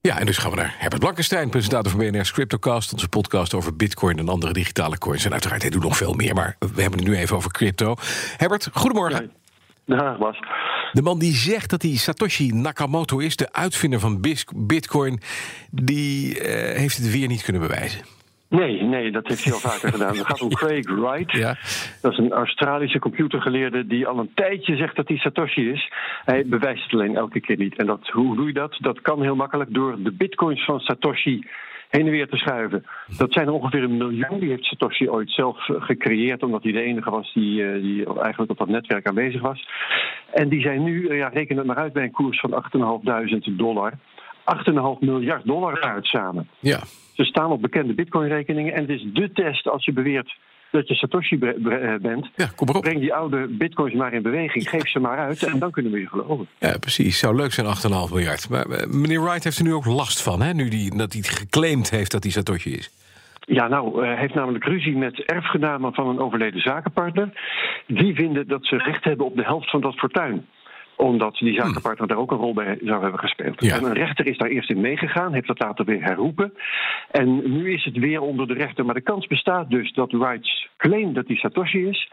Ja, en dus gaan we naar Herbert Blankenstein, presentator van BNR's Cryptocast, onze podcast over bitcoin en andere digitale coins. En uiteraard, hij doet nog veel meer, maar we hebben het nu even over crypto. Herbert, goedemorgen. Bas. De man die zegt dat hij Satoshi Nakamoto is, de uitvinder van bitcoin, die eh, heeft het weer niet kunnen bewijzen. Nee, nee, dat heeft hij al vaker gedaan. Het gaat om Craig Wright. Ja. Dat is een Australische computergeleerde die al een tijdje zegt dat hij Satoshi is. Hij bewijst het alleen elke keer niet. En dat, hoe doe je dat? Dat kan heel makkelijk door de bitcoins van Satoshi heen en weer te schuiven. Dat zijn er ongeveer een miljoen. Die heeft Satoshi ooit zelf eh, gecreëerd, omdat hij de enige was die, eh, die eigenlijk op dat netwerk aanwezig was. En die zijn nu, eh, ja, reken het maar uit, bij een koers van 8.500 dollar. 8,5 miljard dollar uit samen. Ja. Ze staan op bekende bitcoin-rekeningen. En het is de test als je beweert dat je Satoshi eh, bent. Ja, kom erop. Breng die oude bitcoins maar in beweging. Geef ze maar uit en dan kunnen we je geloven. Ja, precies. Zou leuk zijn, 8,5 miljard. Maar eh, meneer Wright heeft er nu ook last van, hè? Nu die, dat hij geclaimd heeft dat hij Satoshi is. Ja, nou, hij heeft namelijk ruzie met erfgenamen van een overleden zakenpartner. Die vinden dat ze recht hebben op de helft van dat fortuin omdat die zakenpartner daar ook een rol bij zou hebben gespeeld. En een rechter is daar eerst in meegegaan, heeft dat later weer herroepen. En nu is het weer onder de rechter. Maar de kans bestaat dus dat Wrights claim dat hij Satoshi is,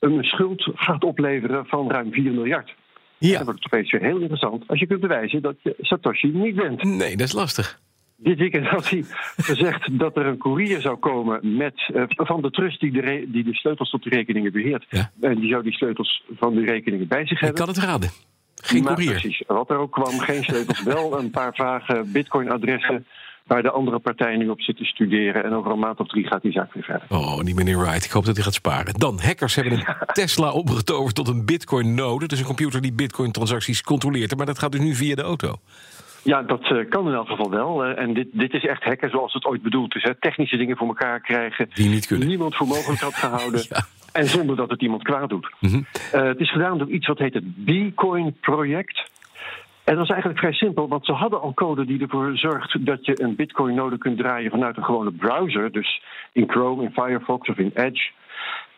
een schuld gaat opleveren van ruim 4 miljard. Ja. Dat wordt opeens weer heel interessant als je kunt bewijzen dat je Satoshi niet bent. Nee, dat is lastig. Dit weekend had hij gezegd dat er een courier zou komen met, uh, van de trust die de, die de sleutels tot de rekeningen beheert. En die zou die sleutels van de rekeningen bij zich hebben. Ik kan het raden. Geen maar courier. Precies. Wat er ook kwam, geen sleutels, wel een paar vage bitcoin-adressen waar de andere partijen nu op zitten studeren. En over een maand of drie gaat die zaak weer verder. Oh, die meneer Wright. Ik hoop dat hij gaat sparen. Dan, hackers hebben een Tesla opgetoverd tot een bitcoin-node. Dus een computer die bitcoin-transacties controleert. Maar dat gaat dus nu via de auto. Ja, dat uh, kan in elk geval wel. En dit, dit is echt hacken zoals het ooit bedoeld is. Hè. Technische dingen voor elkaar krijgen die niet kunnen. niemand voor mogelijk had gehouden. ja. En zonder dat het iemand kwaad doet. Mm -hmm. uh, het is gedaan door iets wat heet het Bitcoin-project. En dat is eigenlijk vrij simpel, want ze hadden al code die ervoor zorgt dat je een Bitcoin-node kunt draaien vanuit een gewone browser. Dus in Chrome, in Firefox of in Edge.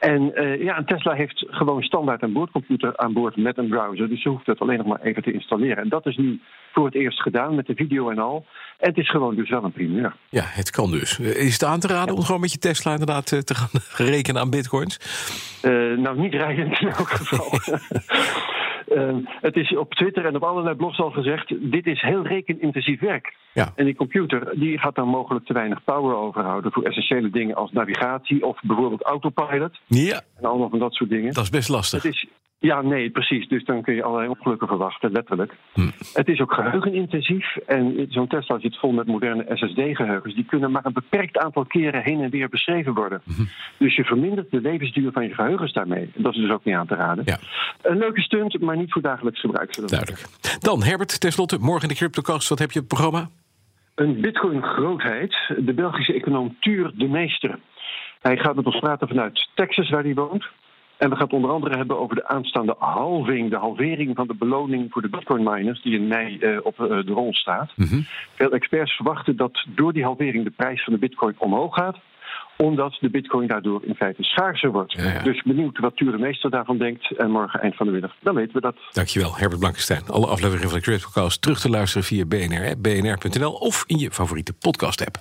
En uh, ja, een Tesla heeft gewoon standaard een boordcomputer aan boord met een browser. Dus ze hoeft het alleen nog maar even te installeren. En dat is nu voor het eerst gedaan met de video en al. En het is gewoon dus wel een primeur. Ja, het kan dus. Is het aan te raden om gewoon met je Tesla inderdaad eh, te gaan rekenen aan bitcoins? Uh, nou, niet rijden in elk geval. Uh, het is op Twitter en op allerlei blogs al gezegd: dit is heel rekenintensief werk. Ja. En die computer die gaat dan mogelijk te weinig power overhouden voor essentiële dingen als navigatie of bijvoorbeeld autopilot. Ja. En allemaal van dat soort dingen. Dat is best lastig. Het is, ja, nee, precies. Dus dan kun je allerlei ongelukken verwachten, letterlijk. Hm. Het is ook geheugenintensief. En zo'n Tesla zit vol met moderne SSD-geheugens. Die kunnen maar een beperkt aantal keren heen en weer beschreven worden. Hm. Dus je vermindert de levensduur van je geheugens daarmee. Dat is dus ook niet aan te raden. Ja. Een leuke stunt, maar niet voor dagelijks gebruik. Duidelijk. Dan, Herbert, tenslotte, morgen in de CryptoCast. Wat heb je op het programma? Een bitcoin-grootheid. De Belgische econoom Tuur de Meester. Hij gaat met ons praten vanuit Texas, waar hij woont. En we gaan het onder andere hebben over de aanstaande halving, de halvering van de beloning voor de bitcoin miners, die in mei uh, op uh, de rol staat. Mm -hmm. Veel experts verwachten dat door die halvering de prijs van de bitcoin omhoog gaat omdat de bitcoin daardoor in feite schaarser wordt. Ja, ja. Dus benieuwd wat Ture Meester daarvan denkt. En morgen eind van de middag, dan weten we dat. Dankjewel, Herbert Blankenstein. Alle afleveringen van de Cryptocast terug te luisteren via BNR, bnr.nl of in je favoriete podcast-app.